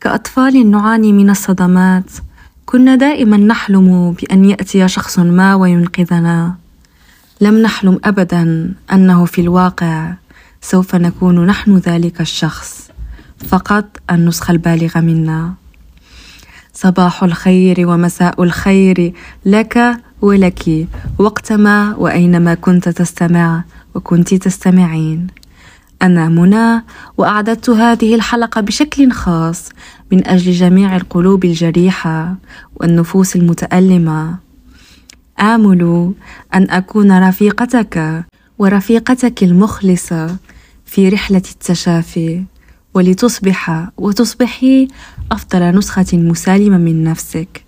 كأطفال نعاني من الصدمات. كنا دائما نحلم بأن يأتي شخص ما وينقذنا. لم نحلم أبدا أنه في الواقع سوف نكون نحن ذلك الشخص فقط النسخة البالغة منا. صباح الخير ومساء الخير لك ولك وقتما وأينما كنت تستمع وكنت تستمعين. أنا منى وأعددت هذه الحلقة بشكل خاص من أجل جميع القلوب الجريحة والنفوس المتألمة. آمل أن أكون رفيقتك ورفيقتك المخلصة في رحلة التشافي ولتصبح وتصبحي أفضل نسخة مسالمة من نفسك.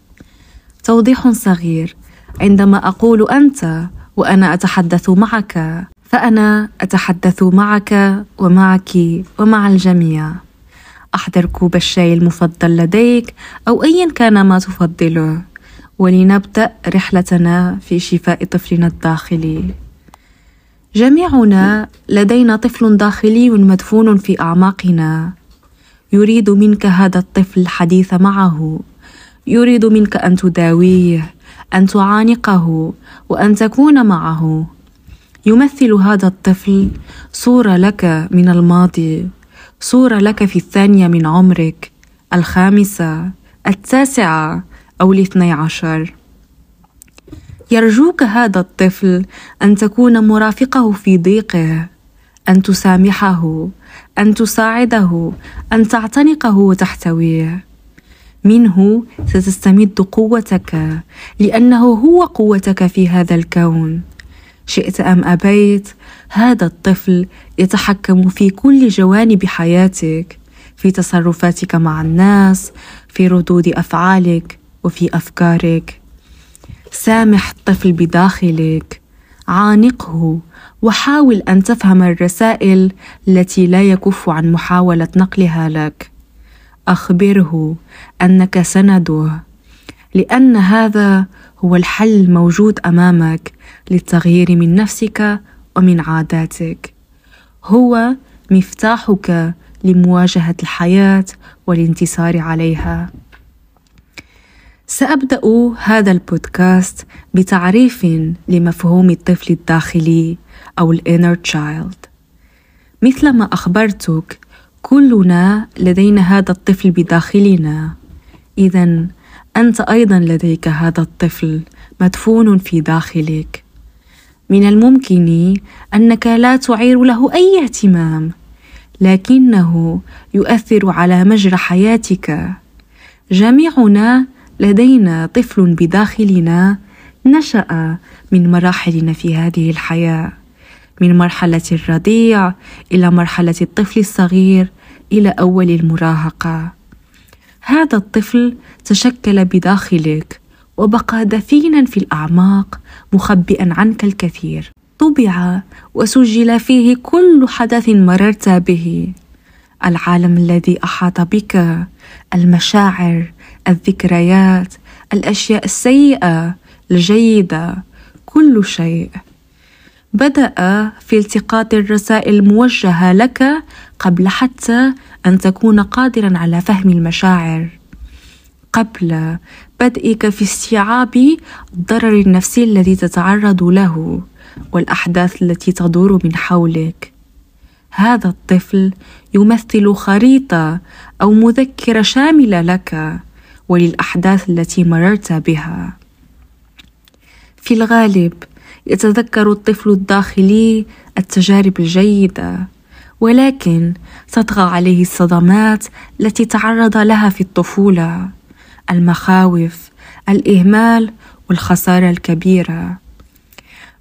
توضيح صغير عندما أقول أنت وأنا أتحدث معك فأنا أتحدث معك ومعك ومع الجميع. أحضر كوب الشاي المفضل لديك أو أيا كان ما تفضله ولنبدأ رحلتنا في شفاء طفلنا الداخلي. جميعنا لدينا طفل داخلي مدفون في أعماقنا. يريد منك هذا الطفل الحديث معه. يريد منك أن تداويه أن تعانقه وأن تكون معه. يمثل هذا الطفل صورة لك من الماضي صورة لك في الثانية من عمرك الخامسة التاسعة أو الاثني عشر. يرجوك هذا الطفل أن تكون مرافقه في ضيقه أن تسامحه أن تساعده أن تعتنقه وتحتويه. منه ستستمد قوتك لأنه هو قوتك في هذا الكون. شئت أم أبيت؟ هذا الطفل يتحكم في كل جوانب حياتك في تصرفاتك مع الناس في ردود أفعالك وفي أفكارك. سامح الطفل بداخلك عانقه وحاول أن تفهم الرسائل التي لا يكف عن محاولة نقلها لك. أخبره أنك سنده لأن هذا هو الحل الموجود أمامك للتغيير من نفسك ومن عاداتك. هو مفتاحك لمواجهة الحياة والانتصار عليها. سأبدأ هذا البودكاست بتعريف لمفهوم الطفل الداخلي أو ال inner child مثلما أخبرتك كلنا لدينا هذا الطفل بداخلنا. اذا أنت أيضا لديك هذا الطفل مدفون في داخلك. من الممكن أنك لا تعير له أي اهتمام لكنه يؤثر على مجرى حياتك. جميعنا لدينا طفل بداخلنا نشأ من مراحلنا في هذه الحياة من مرحلة الرضيع إلى مرحلة الطفل الصغير إلى أول المراهقة. هذا الطفل تشكل بداخلك وبقى دفينا في الأعماق مخبئا عنك الكثير. طبع وسجل فيه كل حدث مررت به. العالم الذي أحاط بك المشاعر الذكريات الأشياء السيئة الجيدة كل شيء. بدأ في التقاط الرسائل الموجهة لك قبل حتى أن تكون قادرا على فهم المشاعر. قبل بدئك في استيعاب الضرر النفسي الذي تتعرض له والأحداث التي تدور من حولك. هذا الطفل يمثل خريطة أو مذكرة شاملة لك وللأحداث التي مررت بها. في الغالب يتذكر الطفل الداخلي التجارب الجيدة ولكن تطغى عليه الصدمات التي تعرض لها في الطفولة المخاوف الإهمال والخسارة الكبيرة.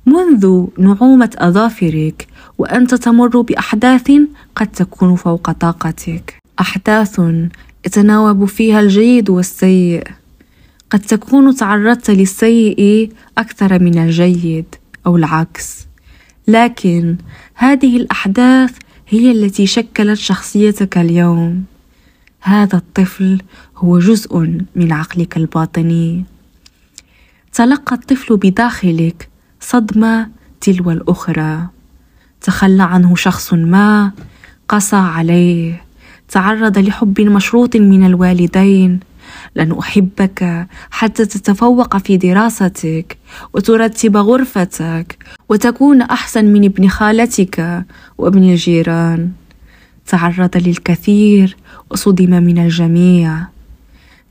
منذ نعومة أظافرك وانت تمر بأحداث قد تكون فوق طاقتك. أحداث يتناوب فيها الجيد والسيء. قد تكون تعرضت للسيء أكثر من الجيد أو العكس. لكن هذه الأحداث هي التي شكلت شخصيتك اليوم. هذا الطفل هو جزء من عقلك الباطني. تلقى الطفل بداخلك صدمة تلو الأخرى. تخلى عنه شخص ما قسى عليه. تعرض لحب مشروط من الوالدين. لن أحبك حتى تتفوق في دراستك وترتب غرفتك وتكون أحسن من ابن خالتك وابن الجيران. تعرض للكثير وصدم من الجميع.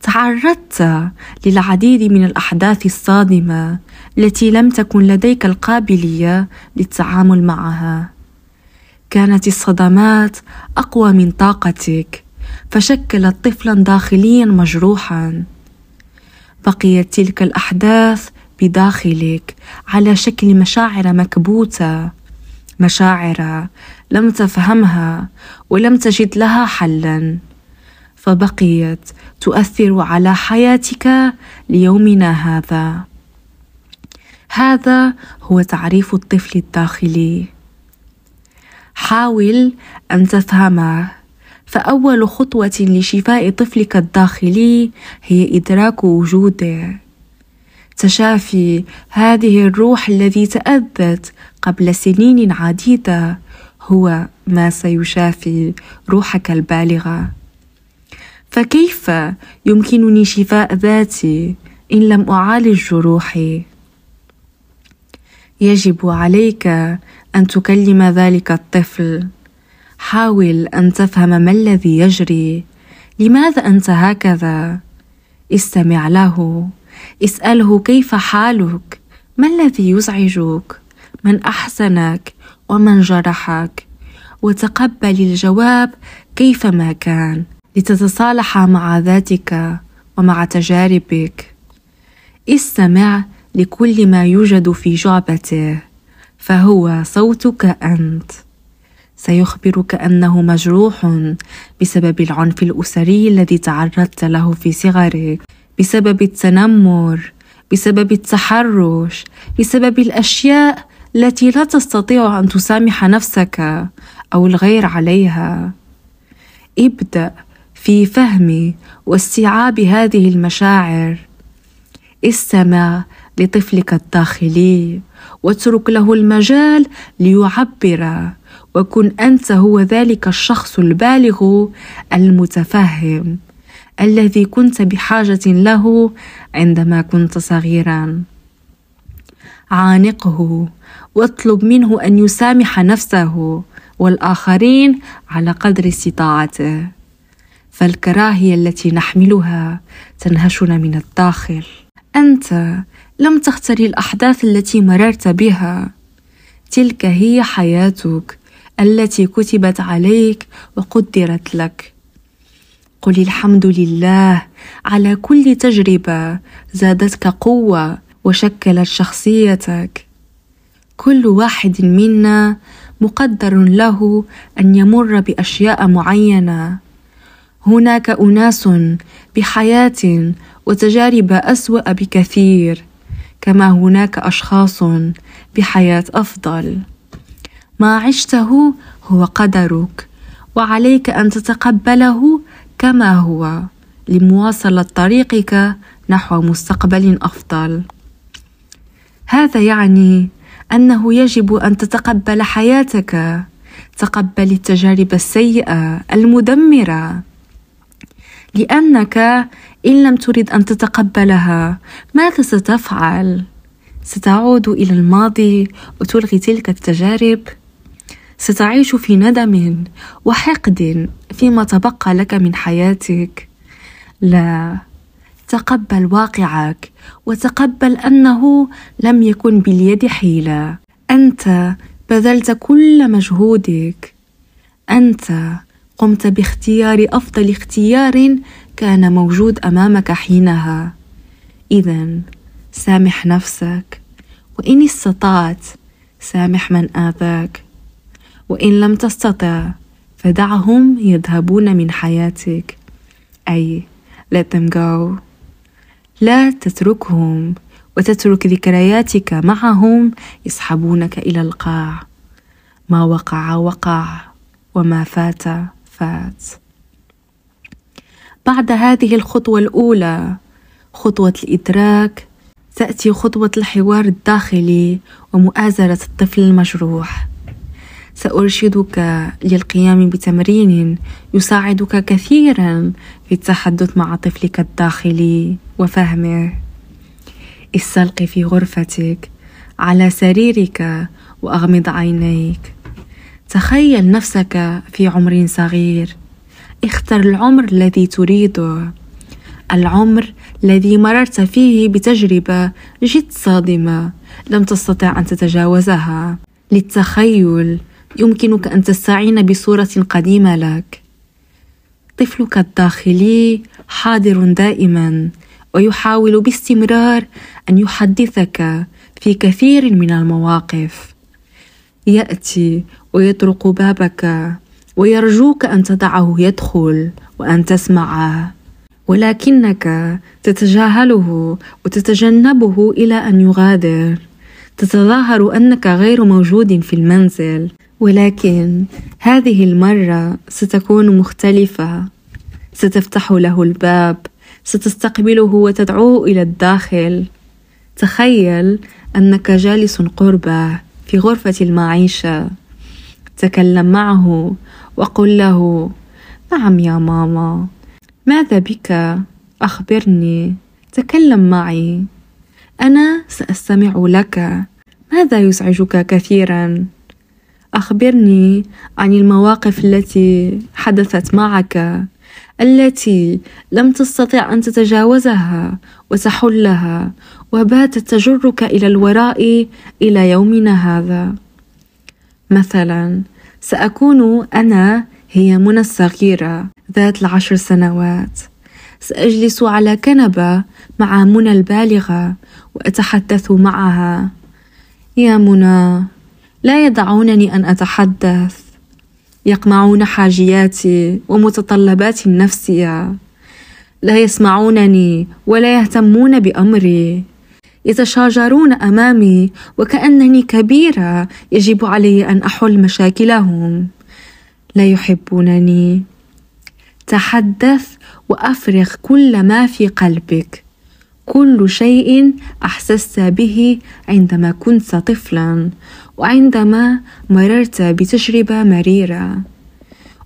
تعرضت للعديد من الأحداث الصادمة التي لم تكن لديك القابلية للتعامل معها. كانت الصدمات أقوى من طاقتك. فشكلت طفلا داخليا مجروحا. بقيت تلك الأحداث بداخلك على شكل مشاعر مكبوتة. مشاعر لم تفهمها ولم تجد لها حلا. فبقيت تؤثر على حياتك ليومنا هذا. هذا هو تعريف الطفل الداخلي. حاول أن تفهمه. فأول خطوة لشفاء طفلك الداخلي هي إدراك وجوده. تشافي هذه الروح الذي تأذت قبل سنين عديدة هو ما سيشافي روحك البالغة. فكيف يمكنني شفاء ذاتي إن لم أعالج جروحي؟ يجب عليك أن تكلم ذلك الطفل. حاول أن تفهم ما الذي يجري. لماذا أنت هكذا؟ استمع له. اسأله كيف حالك؟ ما الذي يزعجك؟ من أحسنك ومن جرحك؟ وتقبل الجواب كيفما كان لتتصالح مع ذاتك ومع تجاربك. استمع لكل ما يوجد في جعبته فهو صوتك أنت. سيخبرك أنه مجروح بسبب العنف الأسري الذي تعرضت له في صغرك بسبب التنمر بسبب التحرش بسبب الأشياء التي لا تستطيع أن تسامح نفسك أو الغير عليها. ابدأ في فهم واستيعاب هذه المشاعر. استمع لطفلك الداخلي واترك له المجال ليعبر. وكن أنت هو ذلك الشخص البالغ المتفهم الذي كنت بحاجة له عندما كنت صغيرا. عانقه واطلب منه أن يسامح نفسه والآخرين على قدر استطاعته. فالكراهية التي نحملها تنهشنا من الداخل. أنت لم تختر الأحداث التي مررت بها. تلك هي حياتك. التي كتبت عليك وقدرت لك. قل الحمد لله. على كل تجربة زادتك قوة وشكلت شخصيتك. كل واحد منا مقدر له أن يمر بأشياء معينة. هناك أناس بحياة وتجارب أسوأ بكثير كما هناك أشخاص بحياة أفضل. ما عشته هو قدرك وعليك أن تتقبله كما هو. لمواصلة طريقك نحو مستقبل أفضل. هذا يعني أنه يجب أن تتقبل حياتك. تقبل التجارب السيئة المدمرة. لأنك إن لم ترد أن تتقبلها ماذا ستفعل؟ ستعود إلى الماضي وتلغي تلك التجارب ستعيش في ندم وحقد فيما تبقى لك من حياتك. لا تقبل واقعك وتقبل أنه لم يكن باليد حيلة. أنت بذلت كل مجهودك. أنت قمت باختيار أفضل اختيار كان موجود أمامك حينها. اذا سامح نفسك وإن استطعت سامح من آذاك. وإن لم تستطع فدعهم يذهبون من حياتك. أي let them go. لا تتركهم وتترك ذكرياتك معهم يسحبونك إلى القاع. ما وقع وقع وما فات فات. بعد هذه الخطوة الأولى خطوة الإدراك تأتي خطوة الحوار الداخلي ومؤازرة الطفل المجروح. سأرشدك للقيام بتمرين يساعدك كثيرا في التحدث مع طفلك الداخلي وفهمه. استلقي في غرفتك على سريرك وأغمض عينيك. تخيل نفسك في عمر صغير. اختر العمر الذي تريده. العمر الذي مررت فيه بتجربة جد صادمة لم تستطع أن تتجاوزها. للتخيل يمكنك أن تستعين بصورة قديمة لك. طفلك الداخلي حاضر دائما ويحاول باستمرار أن يحدثك في كثير من المواقف. يأتي ويطرق بابك ويرجوك أن تدعه يدخل وأن تسمعه. ولكنك تتجاهله وتتجنبه إلى أن يغادر. تتظاهر أنك غير موجود في المنزل. ولكن هذه المرة ستكون مختلفة. ستفتح له الباب ستستقبله وتدعوه إلى الداخل. تخيل أنك جالس قربة في غرفة المعيشة. تكلم معه وقل له نعم يا ماما ماذا بك؟ أخبرني تكلم معي. أنا سأستمع لك. ماذا يزعجك كثيرا؟ أخبرني عن المواقف التي حدثت معك التي لم تستطع أن تتجاوزها وتحلها وباتت تجرك إلى الوراء إلى يومنا هذا. مثلا سأكون أنا هي منى الصغيرة ذات العشر سنوات. سأجلس على كنبة مع منى البالغة وأتحدث معها. يا منى لا يدعونني أن أتحدث. يقمعون حاجياتي ومتطلباتي النفسيه لا يسمعونني ولا يهتمون بأمري. يتشاجرون أمامي وكأنني كبيرة يجب علي أن أحل مشاكلهم. لا يحبونني. تحدث وأفرغ كل ما في قلبك. كل شيء أحسست به عندما كنت طفلا. وعندما مررت بتجربة مريرة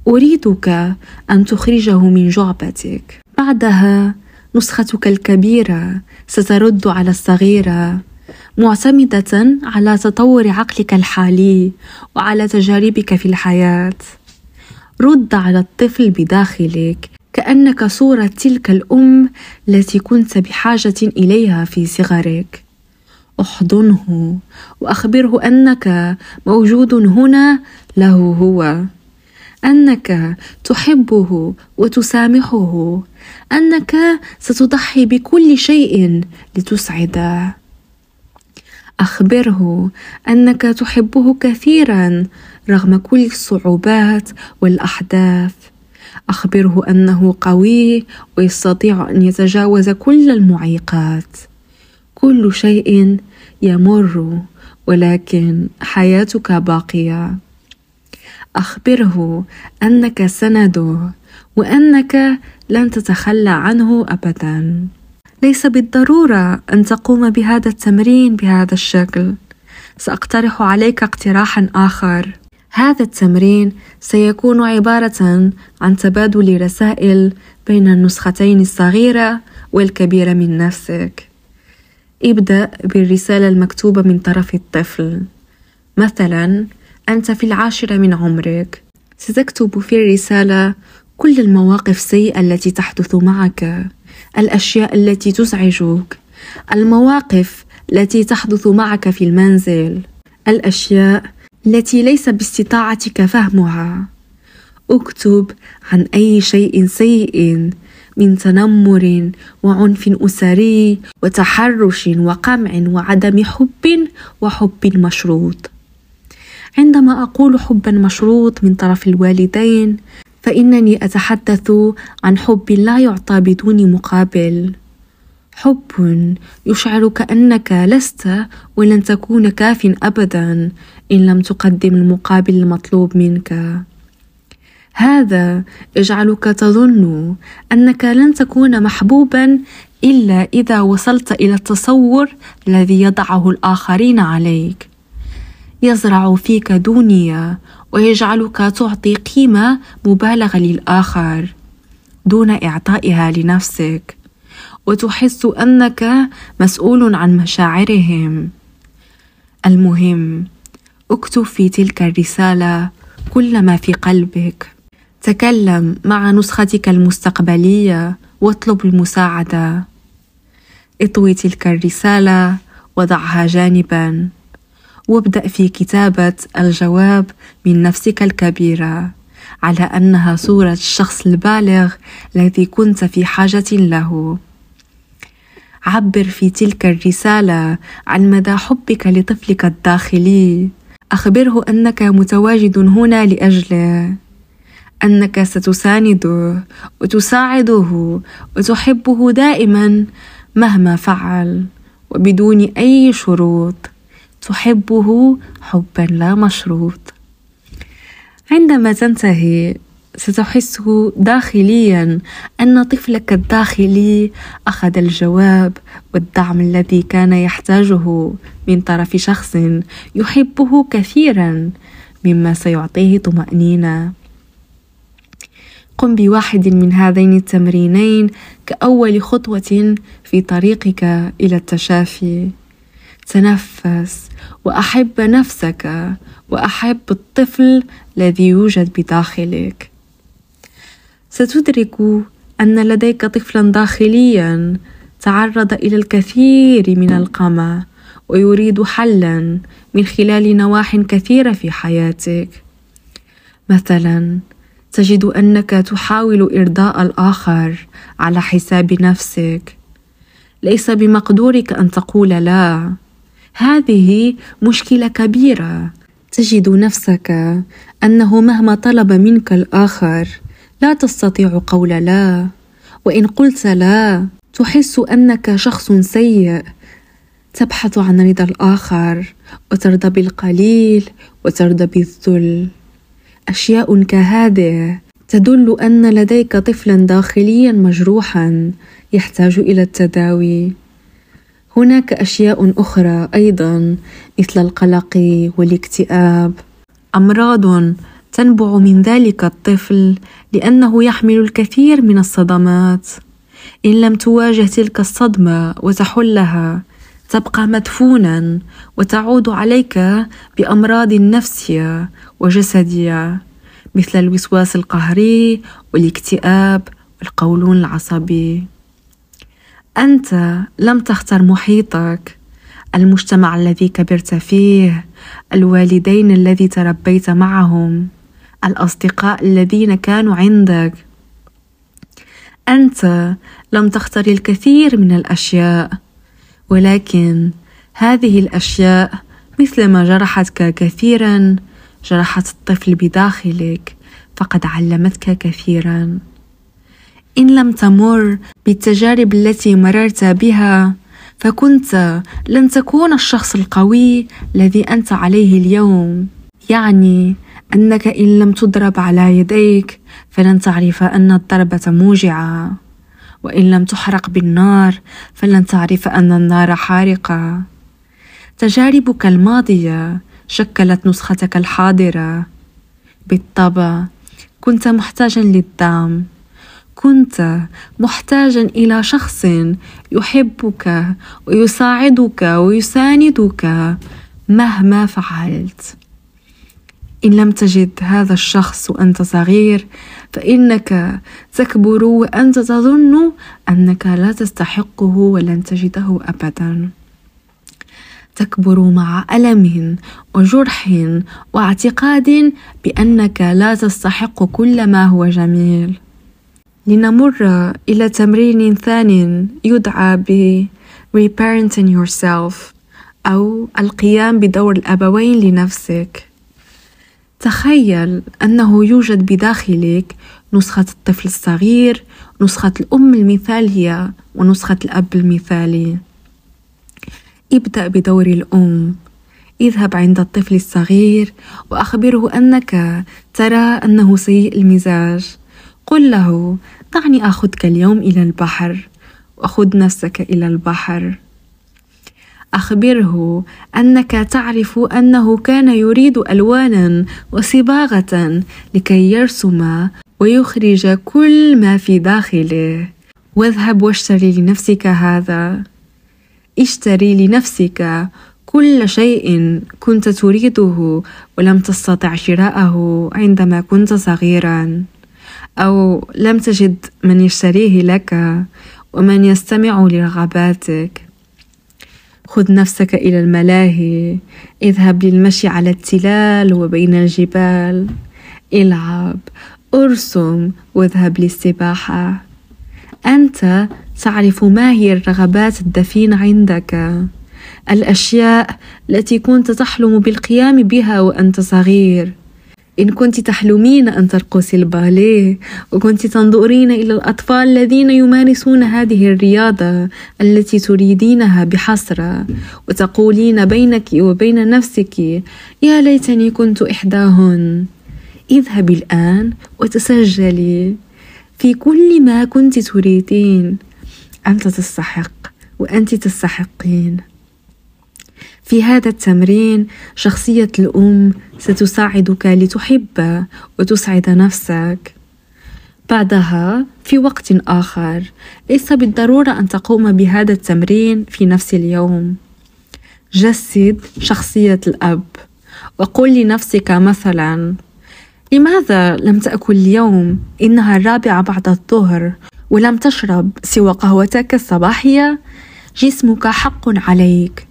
أريدك أن تخرجه من جعبتك. بعدها نسختك الكبيرة سترد على الصغيرة معتمدة على تطور عقلك الحالي وعلى تجاربك في الحياة. رد على الطفل بداخلك كأنك صورة تلك الأم التي كنت بحاجة إليها في صغرك. أحضنه وأخبره أنك موجود هنا له هو أنك تحبه وتسامحه أنك ستضحي بكل شيء لتسعده أخبره أنك تحبه كثيرا رغم كل الصعوبات والأحداث. أخبره أنه قوي ويستطيع أن يتجاوز كل المعيقات. كل شيء يمر ولكن حياتك باقية. أخبره أنك سنده وأنك لن تتخلى عنه ابدا. ليس بالضرورة أن تقوم بهذا التمرين بهذا الشكل. سأقترح عليك اقتراحا آخر. هذا التمرين سيكون عبارة عن تبادل رسائل بين النسختين الصغيرة والكبيرة من نفسك. ابدأ بالرسالة المكتوبة من طرف الطفل. مثلا أنت في العاشرة من عمرك. ستكتب في الرسالة كل المواقف السيئة التي تحدث معك الأشياء التي تزعجك المواقف التي تحدث معك في المنزل الأشياء التي ليس باستطاعتك فهمها. اكتب عن أي شيء سيء من تنمر وعنف أسري وتحرش وقمع وعدم حب وحب مشروط. عندما أقول حبا مشروط من طرف الوالدين فإنني أتحدث عن حب لا يعطى بدون مقابل. حب يشعرك أنك لست ولن تكون كاف ابدا إن لم تقدم المقابل المطلوب منك. هذا يجعلك تظن أنك لن تكون محبوبا إلا إذا وصلت إلى التصور الذي يضعه الآخرين عليك. يزرع فيك دونيه ويجعلك تعطي قيمة مبالغة للآخر دون إعطائها لنفسك وتحس أنك مسؤول عن مشاعرهم. المهم اكتب في تلك الرسالة كل ما في قلبك. تكلم مع نسختك المستقبلية واطلب المساعدة. اطوي تلك الرسالة وضعها جانبا. وابدأ في كتابة الجواب من نفسك الكبيرة على أنها صورة الشخص البالغ الذي كنت في حاجة له. عبر في تلك الرسالة عن مدى حبك لطفلك الداخلي. أخبره أنك متواجد هنا لأجله. أنك ستسانده وتساعده وتحبه دائما مهما فعل وبدون أي شروط تحبه حبا لا مشروط. عندما تنتهي ستحس داخليا أن طفلك الداخلي أخذ الجواب والدعم الذي كان يحتاجه من طرف شخص يحبه كثيرا مما سيعطيه طمأنينة. قم بواحد من هذين التمرينين كأول خطوة في طريقك إلى التشافي. تنفس وأحب نفسك وأحب الطفل الذي يوجد بداخلك. ستدرك أن لديك طفلا داخليا. تعرض إلى الكثير من القمع ويريد حلا من خلال نواح كثيرة في حياتك. مثلا تجد أنك تحاول إرضاء الآخر على حساب نفسك. ليس بمقدورك أن تقول لا. هذه مشكلة كبيرة. تجد نفسك أنه مهما طلب منك الآخر لا تستطيع قول لا. وإن قلت لا تحس أنك شخص سيء. تبحث عن رضا الآخر وترضى بالقليل وترضى بالذل. أشياء كهذه. تدل أن لديك طفلا داخليا مجروحا يحتاج إلى التداوي. هناك أشياء أخرى أيضا مثل القلق والاكتئاب. أمراض تنبع من ذلك الطفل لأنه يحمل الكثير من الصدمات. إن لم تواجه تلك الصدمة وتحلها تبقى مدفونا وتعود عليك بأمراض نفسية وجسديه مثل الوسواس القهري والاكتئاب والقولون العصبي. أنت لم تختر محيطك المجتمع الذي كبرت فيه الوالدين الذي تربيت معهم الأصدقاء الذين كانوا عندك. أنت لم تختر الكثير من الأشياء ولكن هذه الأشياء مثلما جرحتك كثيرا جرحت الطفل بداخلك فقد علمتك كثيرا. إن لم تمر بالتجارب التي مررت بها فكنت لن تكون الشخص القوي الذي أنت عليه اليوم. يعني أنك إن لم تضرب على يديك فلن تعرف أن الضربة موجعة. وإن لم تحرق بالنار فلن تعرف أن النار حارقة. تجاربك الماضية شكلت نسختك الحاضرة. بالطبع كنت محتاجا للدعم. كنت محتاجا إلى شخص يحبك ويساعدك ويساندك مهما فعلت. إن لم تجد هذا الشخص وأنت صغير فإنك تكبر وأنت تظن أنك لا تستحقه ولن تجده ابدا. تكبر مع الم وجرح واعتقاد بأنك لا تستحق كل ما هو جميل. لنمر إلى تمرين ثان يدعى ب reparenting yourself أو القيام بدور الأبوين لنفسك. تخيل أنه يوجد بداخلك نسخة الطفل الصغير نسخة الأم المثالية ونسخة الأب المثالي. ابدأ بدور الأم. اذهب عند الطفل الصغير وأخبره أنك ترى أنه سيء المزاج. قل له دعني أخذك اليوم إلى البحر. وأخذ نفسك إلى البحر. أخبره أنك تعرف أنه كان يريد ألوانا وصباغة لكي يرسم ويخرج كل ما في داخله. واذهب واشتري لنفسك هذا. اشتري لنفسك كل شيء كنت تريده ولم تستطع شراءه عندما كنت صغيرا. أو لم تجد من يشتريه لك ومن يستمع لرغباتك. خذ نفسك إلى الملاهي. اذهب للمشي على التلال وبين الجبال. العب أرسم واذهب للسباحة. أنت تعرف ما هي الرغبات الدفينه عندك. الأشياء التي كنت تحلم بالقيام بها وأنت صغير. إن كنت تحلمين أن ترقصي الباليه وكنت تنظرين إلى الأطفال الذين يمارسون هذه الرياضة التي تريدينها بحسرة وتقولين بينك وبين نفسك يا ليتني كنت إحداهن. اذهبي الآن وتسجلي. في كل ما كنت تريدين. أنت تستحق وأنت تستحقين. في هذا التمرين شخصية الأم ستساعدك لتحب وتسعد نفسك. بعدها في وقت آخر ليس بالضرورة أن تقوم بهذا التمرين في نفس اليوم. جسد شخصية الأب وقل لنفسك مثلا لماذا لم تأكل اليوم؟ إنها الرابعة بعد الظهر. ولم تشرب سوى قهوتك الصباحية جسمك حق عليك.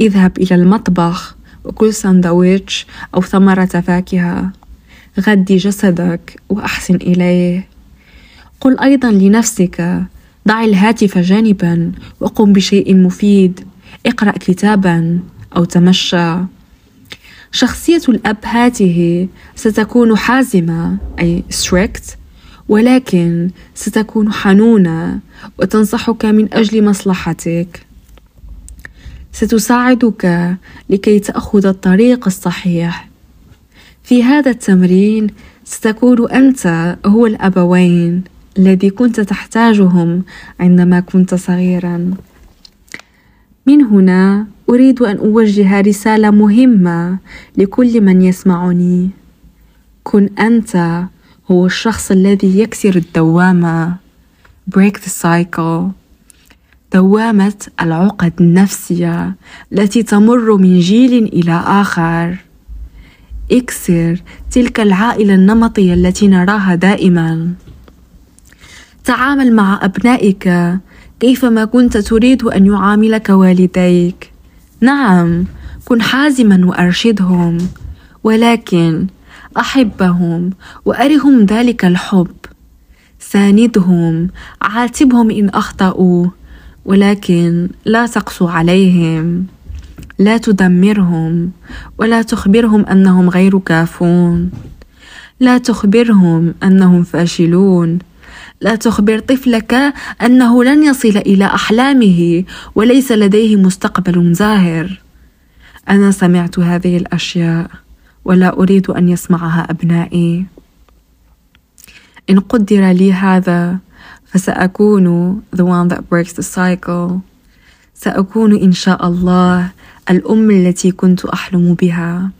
اذهب إلى المطبخ وكل سندويتش أو ثمرة فاكهة. غدي جسدك وأحسن إليه. قل أيضا لنفسك ضع الهاتف جانبا وقم بشيء مفيد. اقرأ كتابا أو تمشى. شخصية الأب هذه ستكون حازمة أي strict ولكن ستكون حنونة وتنصحك من أجل مصلحتك. ستساعدك لكي تأخذ الطريق الصحيح. في هذا التمرين ستكون أنت هو الأبوين الذي كنت تحتاجهم عندما كنت صغيرا. من هنا أريد أن أوجه رسالة مهمة لكل من يسمعني. كن أنت هو الشخص الذي يكسر الدوامة. Break the cycle. دوامة العقد النفسية التي تمر من جيل إلى آخر. اكسر تلك العائلة النمطية التي نراها دائما. تعامل مع أبنائك كيفما كنت تريد أن يعاملك والديك. نعم كن حازما وأرشدهم ولكن أحبهم وأرهم ذلك الحب. ساندهم عاتبهم إن أخطأوا ولكن لا تقسو عليهم. لا تدمرهم ولا تخبرهم أنهم غير كافون. لا تخبرهم أنهم فاشلون. لا تخبر طفلك أنه لن يصل إلى أحلامه وليس لديه مستقبل زاهر أنا سمعت هذه الأشياء. ولا أريد أن يسمعها أبنائي. إن قدر لي هذا فسأكون the one that breaks the cycle. سأكون إن شاء الله الأم التي كنت أحلم بها.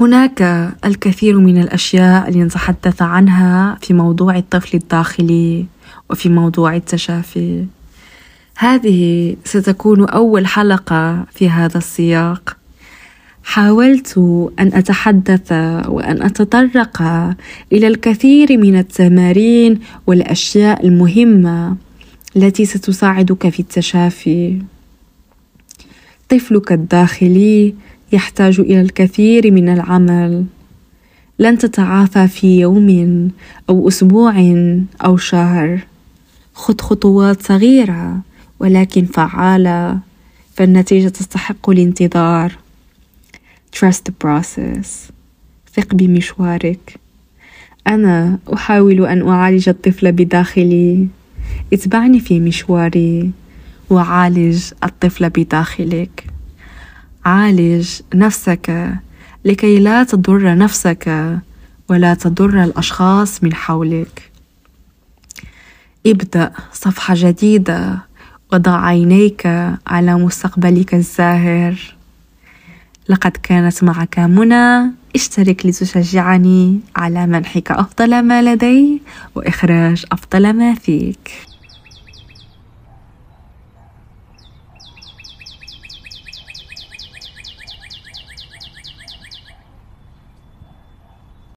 هناك الكثير من الأشياء لنتحدث عنها في موضوع الطفل الداخلي وفي موضوع التشافي. هذه ستكون أول حلقة في هذا السياق. حاولت أن أتحدث وأن أتطرق إلى الكثير من التمارين والأشياء المهمة التي ستساعدك في التشافي. طفلك الداخلي يحتاج إلى الكثير من العمل. لن تتعافى في يوم أو أسبوع أو شهر. خذ خطوات صغيرة ولكن فعالة فالنتيجة تستحق الانتظار. Trust the process. ثق بمشوارك. أنا أحاول أن أعالج الطفل بداخلي. اتبعني في مشواري وعالج الطفل بداخلك. عالج نفسك لكي لا تضر نفسك ولا تضر الأشخاص من حولك. ابدأ صفحة جديدة وضع عينيك على مستقبلك الزاهر. لقد كانت معك منى. اشترك لتشجعني على منحك أفضل ما لدي وإخراج أفضل ما فيك.